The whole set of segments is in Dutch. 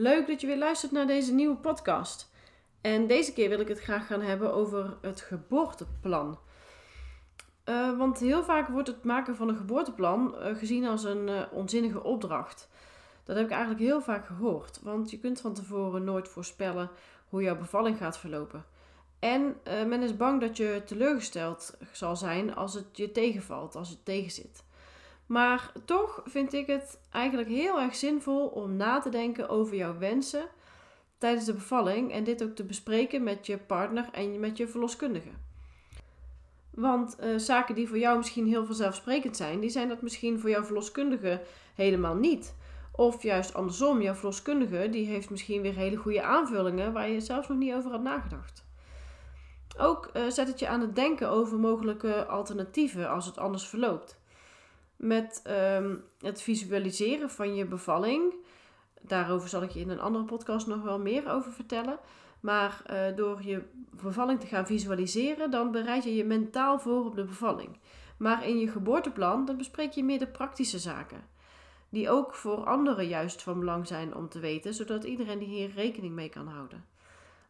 Leuk dat je weer luistert naar deze nieuwe podcast. En deze keer wil ik het graag gaan hebben over het geboorteplan. Uh, want heel vaak wordt het maken van een geboorteplan uh, gezien als een uh, onzinnige opdracht. Dat heb ik eigenlijk heel vaak gehoord. Want je kunt van tevoren nooit voorspellen hoe jouw bevalling gaat verlopen. En men is bang dat je teleurgesteld zal zijn als het je tegenvalt, als het tegenzit. Maar toch vind ik het eigenlijk heel erg zinvol om na te denken over jouw wensen tijdens de bevalling en dit ook te bespreken met je partner en met je verloskundige. Want uh, zaken die voor jou misschien heel vanzelfsprekend zijn, die zijn dat misschien voor jouw verloskundige helemaal niet. Of juist andersom, jouw verloskundige die heeft misschien weer hele goede aanvullingen waar je zelfs nog niet over had nagedacht. Ook uh, zet het je aan het denken over mogelijke alternatieven als het anders verloopt. Met um, het visualiseren van je bevalling Daarover zal ik je in een andere podcast nog wel meer over vertellen. Maar uh, door je bevalling te gaan visualiseren, dan bereid je je mentaal voor op de bevalling. Maar in je geboorteplan, dan bespreek je meer de praktische zaken. Die ook voor anderen juist van belang zijn om te weten, zodat iedereen hier rekening mee kan houden.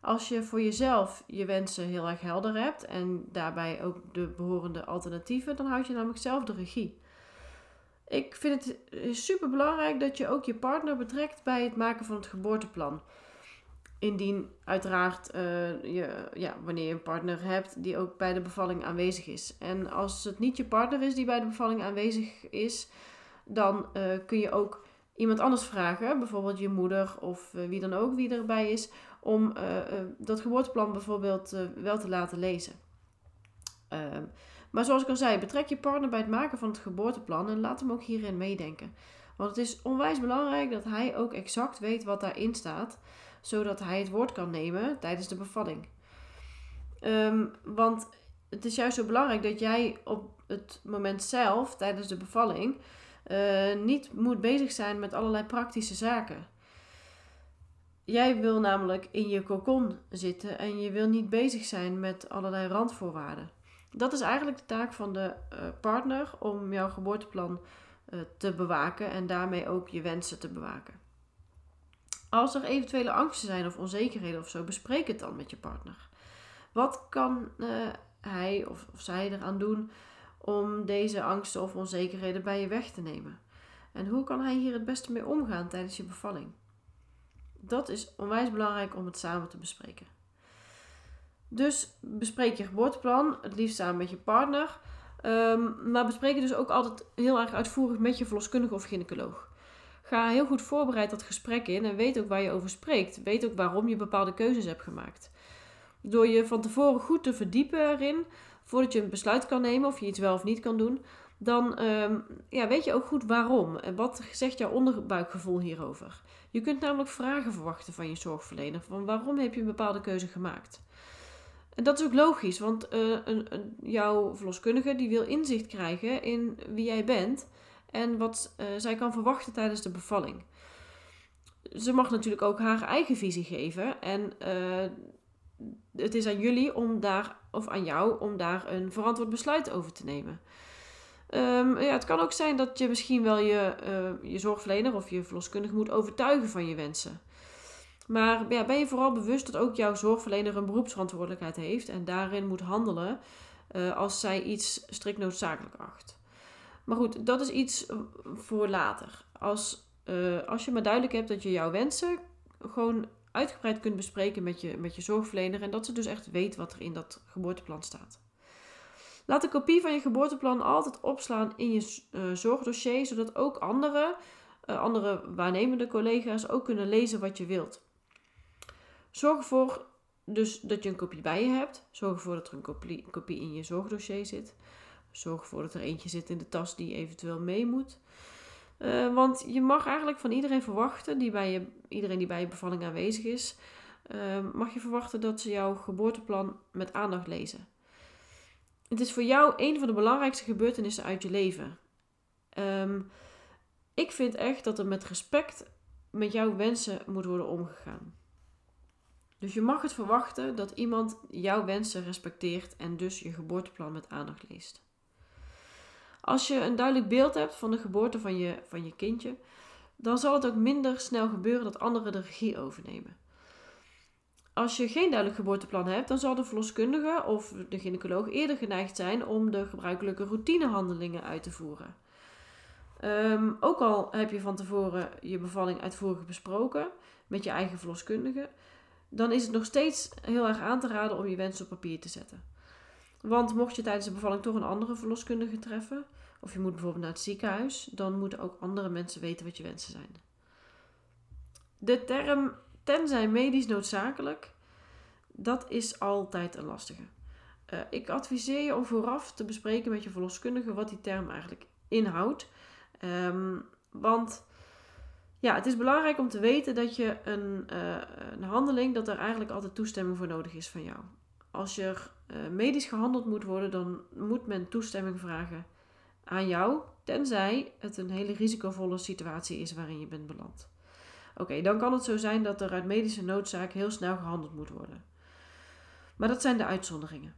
Als je voor jezelf je wensen heel erg helder hebt en daarbij ook de behorende alternatieven, dan houd je namelijk zelf de regie. Ik vind het super belangrijk dat je ook je partner betrekt bij het maken van het geboorteplan. Indien uiteraard uh, je, ja, wanneer je een partner hebt die ook bij de bevalling aanwezig is. En als het niet je partner is die bij de bevalling aanwezig is, dan uh, kun je ook iemand anders vragen, bijvoorbeeld je moeder of wie dan ook wie erbij is, om dat geboorteplan bijvoorbeeld wel te laten lezen. Maar zoals ik al zei, betrek je partner bij het maken van het geboorteplan en laat hem ook hierin meedenken. Want het is onwijs belangrijk dat hij ook exact weet wat daarin staat, zodat hij het woord kan nemen tijdens de bevalling. Ehm, want het is juist zo belangrijk dat jij op het moment zelf, tijdens de bevalling, uh, niet moet bezig zijn met allerlei praktische zaken. Jij wil namelijk in je kokon zitten en je wil niet bezig zijn met allerlei randvoorwaarden. Dat is eigenlijk de taak van de uh, partner om jouw geboorteplan uh, te bewaken en daarmee ook je wensen te bewaken. Als er eventuele angsten zijn of onzekerheden of zo, bespreek het dan met je partner. Wat kan uh, hij of, of zij eraan doen om deze angsten of onzekerheden bij je weg te nemen? En hoe kan hij hier het beste mee omgaan tijdens je bevalling? Dat is onwijs belangrijk om het samen te bespreken. Dus bespreek je geboorteplan, het liefst samen met je partner. Um, maar bespreek het dus ook altijd heel erg uitvoerig met je verloskundige of gynaecoloog. Ga heel goed voorbereid dat gesprek in en weet ook waar je over spreekt. Weet ook waarom je bepaalde keuzes hebt gemaakt. Door je van tevoren goed te verdiepen erin, voordat je een besluit kan nemen of je iets wel of niet kan doen, dan um, ja, weet je ook goed waarom en wat zegt jouw onderbuikgevoel hierover. Je kunt namelijk vragen verwachten van je zorgverlener van waarom heb je een bepaalde keuze gemaakt. En dat is ook logisch, want uh, een, een, jouw verloskundige die wil inzicht krijgen in wie jij bent en wat uh, zij kan verwachten tijdens de bevalling. Ze mag natuurlijk ook haar eigen visie geven en uh, het is aan jullie om daar, of aan jou, om daar een verantwoord besluit over te nemen. Um, ja, het kan ook zijn dat je misschien wel je, je zorgverlener of je verloskundige moet overtuigen van je wensen. Maar ben je vooral bewust dat ook jouw zorgverlener een beroepsverantwoordelijkheid heeft en daarin moet handelen eh, als zij iets strikt noodzakelijk acht. Maar goed, dat is iets voor later. Als, eh, als je maar duidelijk hebt dat je jouw wensen gewoon uitgebreid kunt bespreken met je, met je zorgverlener en dat ze dus echt weet wat er in dat geboorteplan staat. Laat een kopie van je geboorteplan altijd opslaan in je zorgdossier, zodat ook andere, andere waarnemende collega's ook kunnen lezen wat je wilt. Zorg ervoor dus dat je een kopie bij je hebt. Zorg ervoor dat er een kopie, in je zorgdossier zit. Zorg ervoor dat er eentje zit in de tas die eventueel mee moet. Uh, want je mag eigenlijk van iedereen verwachten, die bij je, iedereen die bij je bevalling aanwezig is, mag je verwachten dat ze jouw geboorteplan met aandacht lezen. Het is voor jou een van de belangrijkste gebeurtenissen uit je leven. Um, ik vind echt dat er met respect met jouw wensen moet worden omgegaan. Dus je mag het verwachten dat iemand jouw wensen respecteert en dus je geboorteplan met aandacht leest. Als je een duidelijk beeld hebt van de geboorte van je, van je kindje, dan zal het ook minder snel gebeuren dat anderen de regie overnemen. Als je geen duidelijk geboorteplan hebt, dan zal de verloskundige of de gynaecoloog eerder geneigd zijn om de gebruikelijke routinehandelingen uit te voeren. Um, ook al heb je van tevoren je bevalling uitvoerig besproken met je eigen verloskundige, dan is het nog steeds heel erg aan te raden om je wens op papier te zetten. Want mocht je tijdens de bevalling toch een andere verloskundige treffen, of je moet bijvoorbeeld naar het ziekenhuis, dan moeten ook andere mensen weten wat je wensen zijn. De term tenzij medisch noodzakelijk, dat is altijd een lastige. Uh, ik adviseer je om vooraf te bespreken met je verloskundige wat die term eigenlijk inhoudt. Um, want ja, het is belangrijk om te weten dat je een, uh, een handeling, dat er eigenlijk altijd toestemming voor nodig is van jou. Als er uh, medisch gehandeld moet worden, dan moet men toestemming vragen aan jou, tenzij het een hele risicovolle situatie is waarin je bent beland. Oké, dan kan het zo zijn dat er uit medische noodzaak heel snel gehandeld moet worden. Maar dat zijn de uitzonderingen.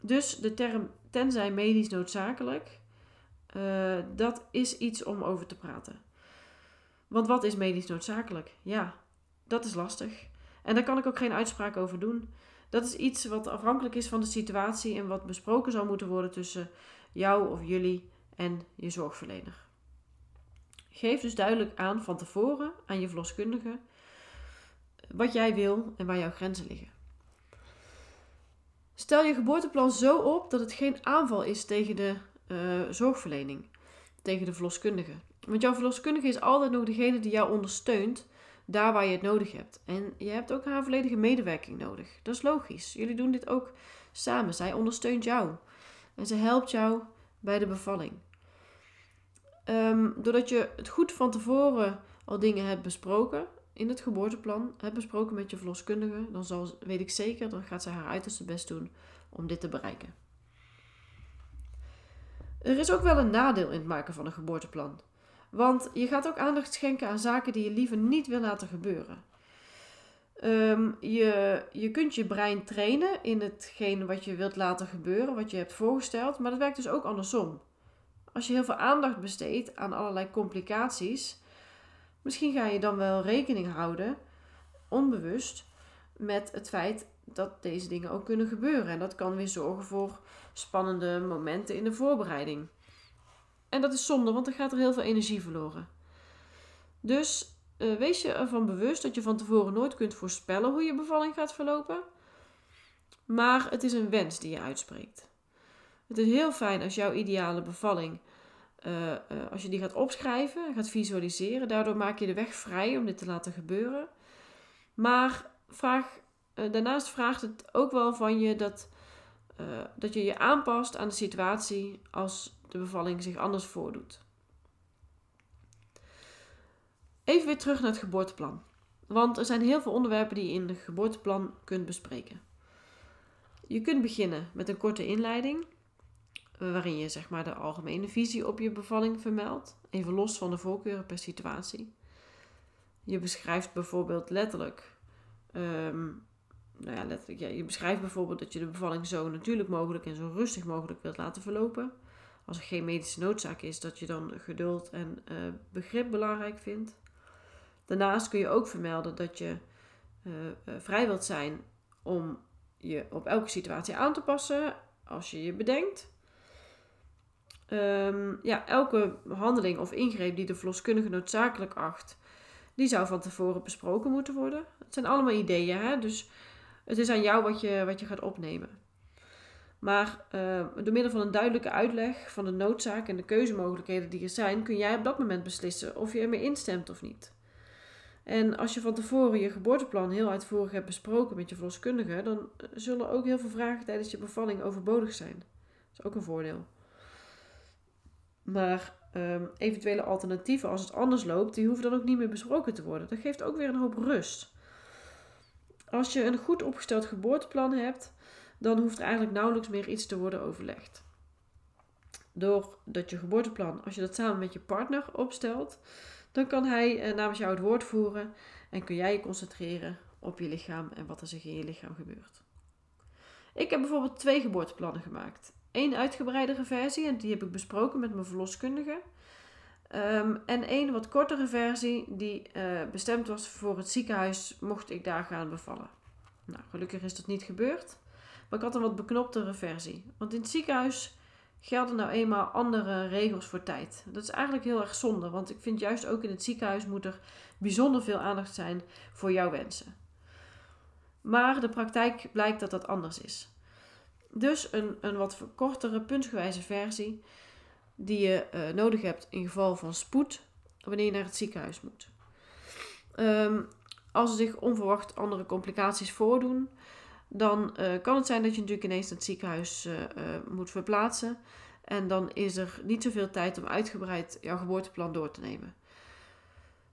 Dus de term tenzij medisch noodzakelijk, uh, dat is iets om over te praten. Want wat is medisch noodzakelijk? Ja, dat is lastig. En daar kan ik ook geen uitspraak over doen. Dat is iets wat afhankelijk is van de situatie en wat besproken zou moeten worden tussen jou of jullie en je zorgverlener. Geef dus duidelijk aan van tevoren aan je verloskundige wat jij wil en waar jouw grenzen liggen. Stel je geboorteplan zo op dat het geen aanval is tegen de uh, zorgverlening, tegen de verloskundige. Want jouw verloskundige is altijd nog degene die jou ondersteunt daar waar je het nodig hebt. En je hebt ook haar volledige medewerking nodig. Dat is logisch. Jullie doen dit ook samen. Zij ondersteunt jou. En ze helpt jou bij de bevalling. Um, doordat je het goed van tevoren al dingen hebt besproken in het geboorteplan, hebt besproken met je verloskundige, dan zal, weet ik zeker, dan gaat zij haar uiterste best doen om dit te bereiken. Er is ook wel een nadeel in het maken van een geboorteplan. Want je gaat ook aandacht schenken aan zaken die je liever niet wil laten gebeuren. Um, je, je kunt je brein trainen in hetgeen wat je wilt laten gebeuren, wat je hebt voorgesteld, maar dat werkt dus ook andersom. Als je heel veel aandacht besteedt aan allerlei complicaties, misschien ga je dan wel rekening houden, onbewust, met het feit dat deze dingen ook kunnen gebeuren. En dat kan weer zorgen voor spannende momenten in de voorbereiding. En dat is zonde, want dan gaat er heel veel energie verloren. Dus uh, wees je ervan bewust dat je van tevoren nooit kunt voorspellen hoe je bevalling gaat verlopen. Maar het is een wens die je uitspreekt. Het is heel fijn als jouw ideale bevalling, uh, uh, als je die gaat opschrijven, gaat visualiseren. Daardoor maak je de weg vrij om dit te laten gebeuren. Maar vraag, daarnaast vraagt het ook wel van je dat, dat je je aanpast aan de situatie als de bevalling zich anders voordoet. Even weer terug naar het geboorteplan. Want er zijn heel veel onderwerpen die je in het geboorteplan kunt bespreken. Je kunt beginnen met een korte inleiding, waarin je zeg maar de algemene visie op je bevalling vermeldt, even los van de voorkeuren per situatie. Je beschrijft bijvoorbeeld letterlijk, um, nou ja, letterlijk je beschrijft bijvoorbeeld dat je de bevalling zo natuurlijk mogelijk en zo rustig mogelijk wilt laten verlopen als er geen medische noodzaak is, dat je dan geduld en uh, begrip belangrijk vindt. Daarnaast kun je ook vermelden dat je uh, vrij wilt zijn om je op elke situatie aan te passen als je je bedenkt. Ehm, ja, elke handeling of ingreep die de verloskundige noodzakelijk acht, die zou van tevoren besproken moeten worden. Het zijn allemaal ideeën, hè? dus het is aan jou wat je, wat je gaat opnemen. Maar uh, door middel van een duidelijke uitleg van de noodzaak en de keuzemogelijkheden die er zijn, kun jij op dat moment beslissen of je ermee instemt of niet. En als je van tevoren je geboorteplan heel uitvoerig hebt besproken met je verloskundige, dan zullen ook heel veel vragen tijdens je bevalling overbodig zijn. Dat is ook een voordeel. Maar um, eventuele alternatieven als het anders loopt, die hoeven dan ook niet meer besproken te worden. Dat geeft ook weer een hoop rust. Als je een goed opgesteld geboorteplan hebt, dan hoeft er eigenlijk nauwelijks meer iets te worden overlegd. Doordat je geboorteplan, als je dat samen met je partner opstelt, dan kan hij eh, namens jou het woord voeren en kun jij je concentreren op je lichaam en wat er zich in je lichaam gebeurt. Ik heb bijvoorbeeld twee geboorteplannen gemaakt. Eén uitgebreidere versie, en die heb ik besproken met mijn verloskundige. Um, en één wat kortere versie, die uh, bestemd was voor het ziekenhuis, mocht ik daar gaan bevallen. Nou, gelukkig is dat niet gebeurd. Maar ik had een wat beknoptere versie. Want in het ziekenhuis gelden nou eenmaal andere regels voor tijd. Dat is eigenlijk heel erg zonde, want ik vind juist ook in het ziekenhuis moet er bijzonder veel aandacht zijn voor jouw wensen. Maar de praktijk blijkt dat dat anders is. Dus een, een wat verkortere, puntsgewijze versie die je uh, nodig hebt in geval van spoed wanneer je naar het ziekenhuis moet. Um, als er zich onverwacht andere complicaties voordoen, dan uh, kan het zijn dat je natuurlijk ineens naar het ziekenhuis uh, moet verplaatsen. En dan is er niet zoveel tijd om uitgebreid jouw geboorteplan door te nemen.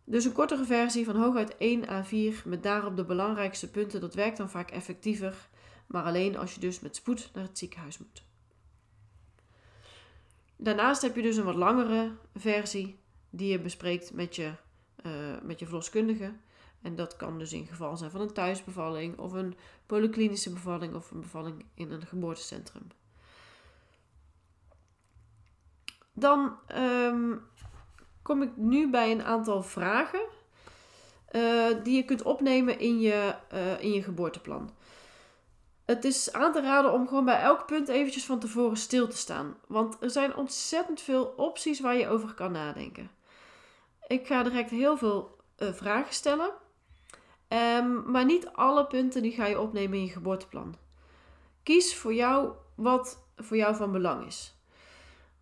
Dus een kortere versie van hooguit 1 A4 met daarop de belangrijkste punten, dat werkt dan vaak effectiever maar alleen als je dus met spoed naar het ziekenhuis moet. Daarnaast heb je dus een wat langere versie die je bespreekt met je, uh, met je verloskundige. En dat kan dus in geval zijn van een thuisbevalling of een polyklinische bevalling of een bevalling in een geboortecentrum. Dan um, kom ik nu bij een aantal vragen uh, die je kunt opnemen in je, uh, in je geboorteplan het is aan te raden om gewoon bij elk punt eventjes van tevoren stil te staan. Want er zijn ontzettend veel opties waar je over kan nadenken. Ik ga direct heel veel uh, vragen stellen. Um, maar niet alle punten die ga je opnemen in je geboorteplan. Kies voor jou wat voor jou van belang is.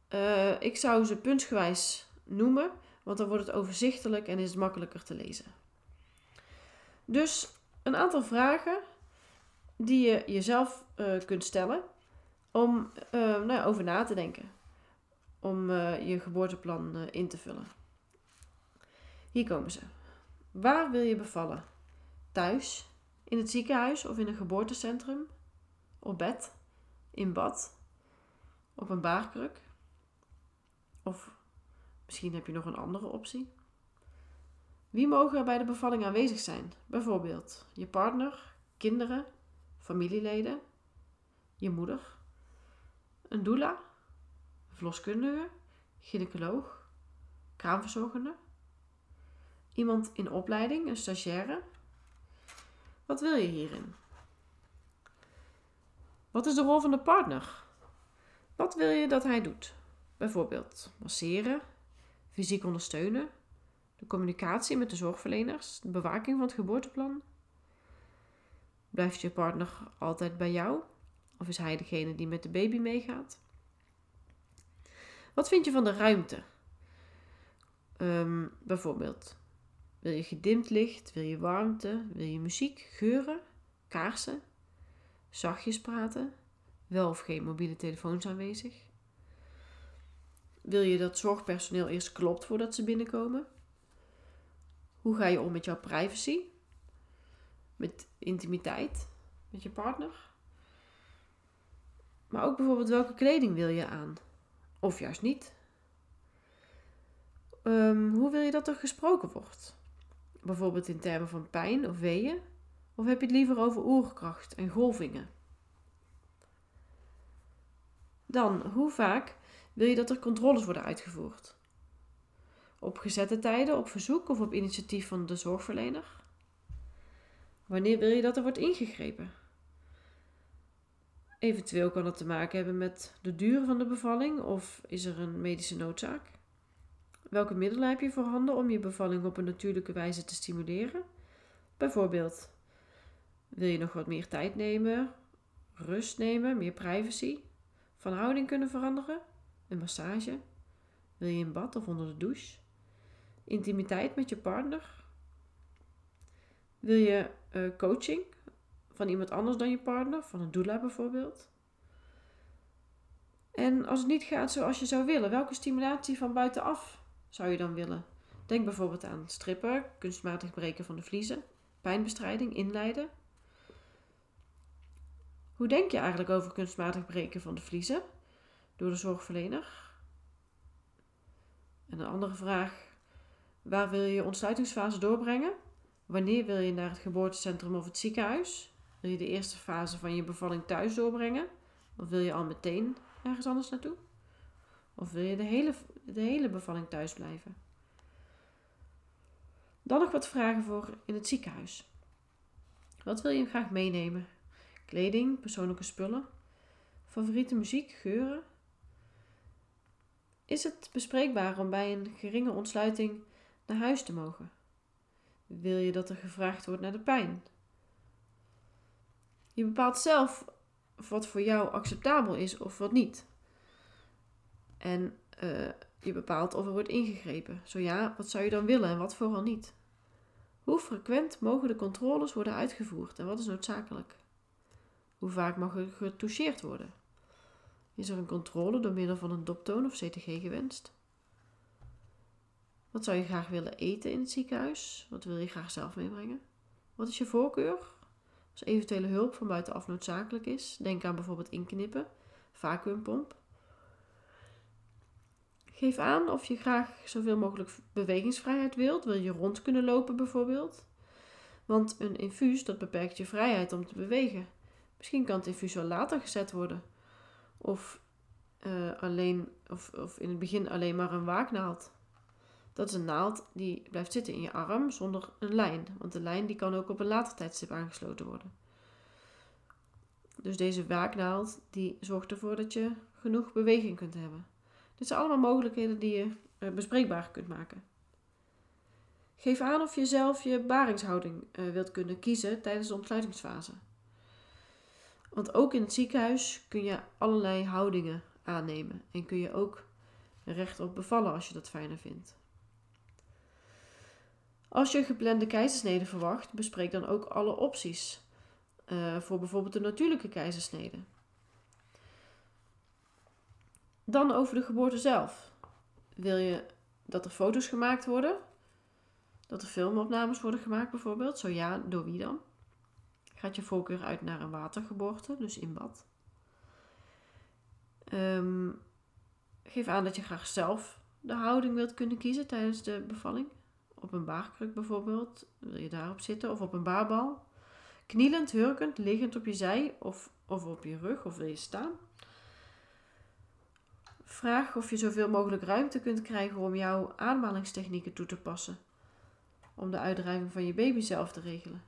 Uh, ik zou ze puntsgewijs noemen, want dan wordt het overzichtelijk en is het makkelijker te lezen. Dus een aantal vragen die je jezelf uh, kunt stellen om uh, nou, over na te denken. Om uh, je geboorteplan in te vullen. Hier komen ze. Waar wil je bevallen? Thuis, in het ziekenhuis of in een geboortecentrum? Op bed? In bad? Op een baarkruk? Of misschien heb je nog een andere optie. Wie mogen er bij de bevalling aanwezig zijn? Bijvoorbeeld je partner, kinderen, familieleden, je moeder, een doula, verloskundige, gynaecoloog, kraamverzorgende, iemand in opleiding, een stagiaire. Wat wil je hierin? Wat is de rol van de partner? Wat wil je dat hij doet? Bijvoorbeeld masseren, fysiek ondersteunen, de communicatie met de zorgverleners, de bewaking van het geboorteplan, Blijft je partner altijd bij jou? Of is hij degene die met de baby meegaat? Wat vind je van de ruimte? Um, bijvoorbeeld, wil je gedimd licht? Wil je warmte? Wil je muziek, geuren, kaarsen? Zachtjes praten? Wel of geen mobiele telefoons aanwezig? Wil je dat zorgpersoneel eerst klopt voordat ze binnenkomen? Hoe ga je om met jouw privacy? Met intimiteit met je partner. Maar ook bijvoorbeeld welke kleding wil je aan? Of juist niet. Um, hoe wil je dat er gesproken wordt? Bijvoorbeeld in termen van pijn of weeën? Of heb je het liever over oerkracht en golvingen? Dan, hoe vaak wil je dat er controles worden uitgevoerd? Op gezette tijden, op verzoek of op initiatief van de zorgverlener? Wanneer wil je dat er wordt ingegrepen? Eventueel kan het te maken hebben met de duur van de bevalling of is er een medische noodzaak. Welke middelen heb je voorhanden om je bevalling op een natuurlijke wijze te stimuleren? Bijvoorbeeld, wil je nog wat meer tijd nemen, rust nemen, meer privacy, van houding kunnen veranderen, een massage? Wil je in bad of onder de douche? Intimiteit met je partner? Wil je uh, coaching van iemand anders dan je partner, van een doula bijvoorbeeld? En als het niet gaat zoals je zou willen, welke stimulatie van buitenaf zou je dan willen? Denk bijvoorbeeld aan strippen, kunstmatig breken van de vliezen, pijnbestrijding, inleiden. Hoe denk je eigenlijk over kunstmatig breken van de vliezen door de zorgverlener? En een andere vraag: waar wil je je ontsluitingsfase doorbrengen? Wanneer wil je naar het geboortecentrum of het ziekenhuis? Wil je de eerste fase van je bevalling thuis doorbrengen? Of wil je al meteen ergens anders naartoe? Of wil je de hele, de hele bevalling thuis blijven? Dan nog wat vragen voor in het ziekenhuis. Wat wil je graag meenemen? Kleding, persoonlijke spullen, favoriete muziek, geuren? Is het bespreekbaar om bij een geringe ontsluiting naar huis te mogen? Wil je dat er gevraagd wordt naar de pijn? Je bepaalt zelf wat voor jou acceptabel is of wat niet. En uh, je bepaalt of er wordt ingegrepen. Zo ja, wat zou je dan willen en wat vooral niet? Hoe frequent mogen de controles worden uitgevoerd en wat is noodzakelijk? Hoe vaak mag er getoucheerd worden? Is er een controle door middel van een doptoon of CTG gewenst? Wat zou je graag willen eten in het ziekenhuis? Wat wil je graag zelf meebrengen? Wat is je voorkeur? Als eventuele hulp van buitenaf noodzakelijk is, denk aan bijvoorbeeld inknippen, vacuümpomp. Geef aan of je graag zoveel mogelijk bewegingsvrijheid wilt. Wil je rond kunnen lopen bijvoorbeeld? Want een infuus dat beperkt je vrijheid om te bewegen. Misschien kan het infuus wel later gezet worden. Of, uh, alleen, of, of in het begin alleen maar een waaknaald. Dat is een naald die blijft zitten in je arm zonder een lijn. Want de lijn die kan ook op een later tijdstip aangesloten worden. Dus deze waaknaald die zorgt ervoor dat je genoeg beweging kunt hebben. Dit zijn allemaal mogelijkheden die je uh, bespreekbaar kunt maken. Geef aan of je zelf je baringshouding uh, wilt kunnen kiezen tijdens de ontsluitingsfase. Want ook in het ziekenhuis kun je allerlei houdingen aannemen en kun je ook rechtop bevallen als je dat fijner vindt. Als je geplande keizersnede verwacht, bespreek dan ook alle opties uh, voor bijvoorbeeld de natuurlijke keizersnede. Dan over de geboorte zelf. Wil je dat er foto's gemaakt worden? Dat er filmopnames worden gemaakt bijvoorbeeld? Zo ja, door wie dan? Gaat je voorkeur uit naar een watergeboorte, dus in bad? Um, geef aan dat je graag zelf de houding wilt kunnen kiezen tijdens de bevalling. Op een baarkruk bijvoorbeeld, wil je daarop zitten, of op een baarbal. Knielend, hurkend, liggend op je zij of, of op je rug, of wil je staan. Vraag of je zoveel mogelijk ruimte kunt krijgen om jouw ademhalingstechnieken toe te passen. Om de uitdrijving van je baby zelf te regelen.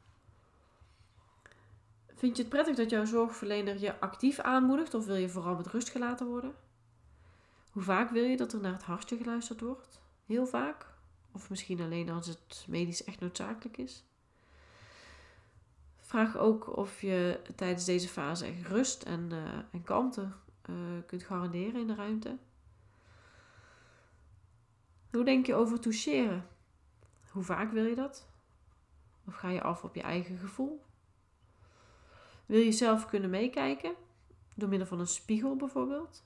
Vind je het prettig dat jouw zorgverlener je actief aanmoedigt of wil je vooral met rust gelaten worden? Hoe vaak wil je dat er naar het hartje geluisterd wordt? Heel vaak? Of misschien alleen als het medisch echt noodzakelijk is? Vraag ook of je tijdens deze fase echt rust en, uh, en kalmte uh, kunt garanderen in de ruimte. Hoe denk je over toucheren? Hoe vaak wil je dat? Of ga je af op je eigen gevoel? Wil je zelf kunnen meekijken? Door middel van een spiegel bijvoorbeeld?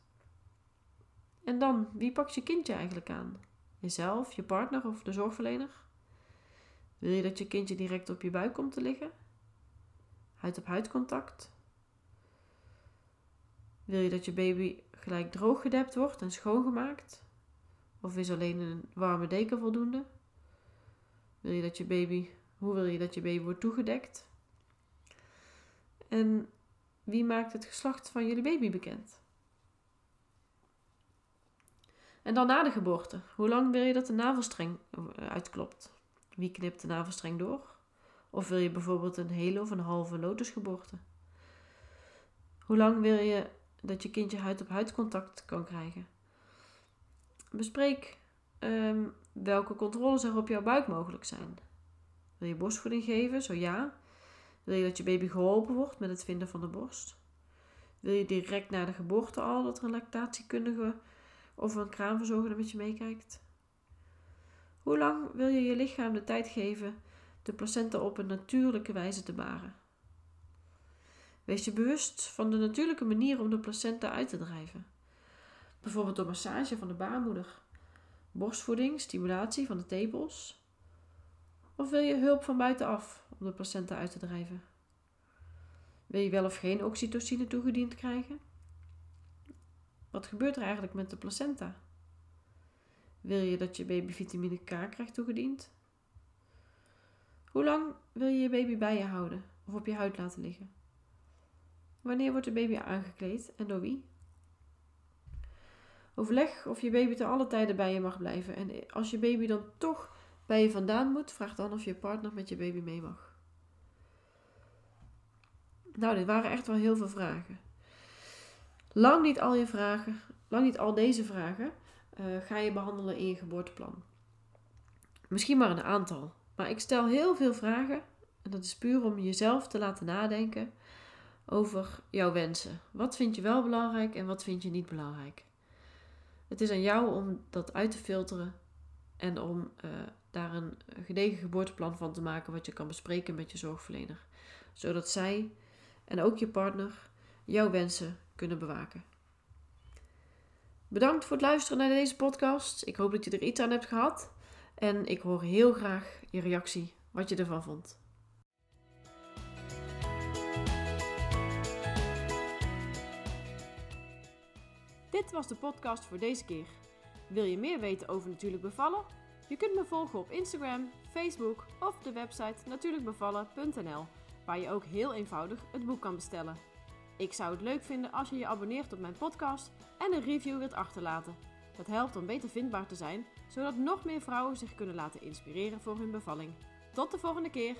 En dan, wie pakt je kindje eigenlijk aan? Jezelf, je partner of de zorgverlener? Wil je dat je kindje direct op je buik komt te liggen? Huid op huid contact? Wil je dat je baby gelijk droog gedept wordt en schoongemaakt? Of is alleen een warme deken voldoende? Wil je dat je baby, hoe wil je dat je baby wordt toegedekt? En wie maakt het geslacht van jullie baby bekend? En dan na de geboorte. Hoe lang wil je dat de navelstreng eh, uitklopt? Wie knipt de navelstreng door? Of wil je bijvoorbeeld een hele of een halve lotusgeboorte? Hoe lang wil je dat je kindje huid-op-huid contact kan krijgen? Bespreek ehm, welke controles er op jouw buik mogelijk zijn. Wil je borstvoeding geven? Zo ja. Wil je dat je baby geholpen wordt met het vinden van de borst? Wil je direct na de geboorte al dat er een lactatiekundige of een kraamverzorger met je meekijkt? Hoe lang wil je je lichaam de tijd geven de placenta op een natuurlijke wijze te baren? Wees je bewust van de natuurlijke manier om de placenta uit te drijven. Bijvoorbeeld door massage van de baarmoeder, borstvoeding, stimulatie van de tepels. Of wil je hulp van buitenaf om de placenta uit te drijven? Wil je wel of geen oxytocine toegediend krijgen? Wat gebeurt er eigenlijk met de placenta? Wil je dat je baby vitamine K krijgt toegediend? Hoe lang wil je je baby bij je houden of op je huid laten liggen? Wanneer wordt de baby aangekleed en door wie? Overleg of je baby te alle tijden bij je mag blijven. En als je baby dan toch bij je vandaan moet, vraag dan of je partner met je baby mee mag. Nou, dit waren echt wel heel veel vragen. Lang niet al je vragen, lang niet al deze vragen, uh, ga je behandelen in je geboorteplan. Misschien maar een aantal. Maar ik stel heel veel vragen. En dat is puur om jezelf te laten nadenken over jouw wensen. Wat vind je wel belangrijk en wat vind je niet belangrijk? Het is aan jou om dat uit te filteren en om uh, daar een gedegen geboorteplan van te maken wat je kan bespreken met je zorgverlener. Zodat zij en ook je partner jouw wensen kunnen bewaken. Bedankt voor het luisteren naar deze podcast. Ik hoop dat je er iets aan hebt gehad. En ik hoor heel graag je reactie, wat je ervan vond. Dit was de podcast voor deze keer. Wil je meer weten over Natuurlijk Bevallen? Je kunt me volgen op Instagram, Facebook of de website natuurlijkbevallen.nl, waar je ook heel eenvoudig het boek kan bestellen. Ik zou het leuk vinden als je je abonneert op mijn podcast en een review wilt achterlaten. Dat helpt om beter vindbaar te zijn, zodat nog meer vrouwen zich kunnen laten inspireren voor hun bevalling. Tot de volgende keer!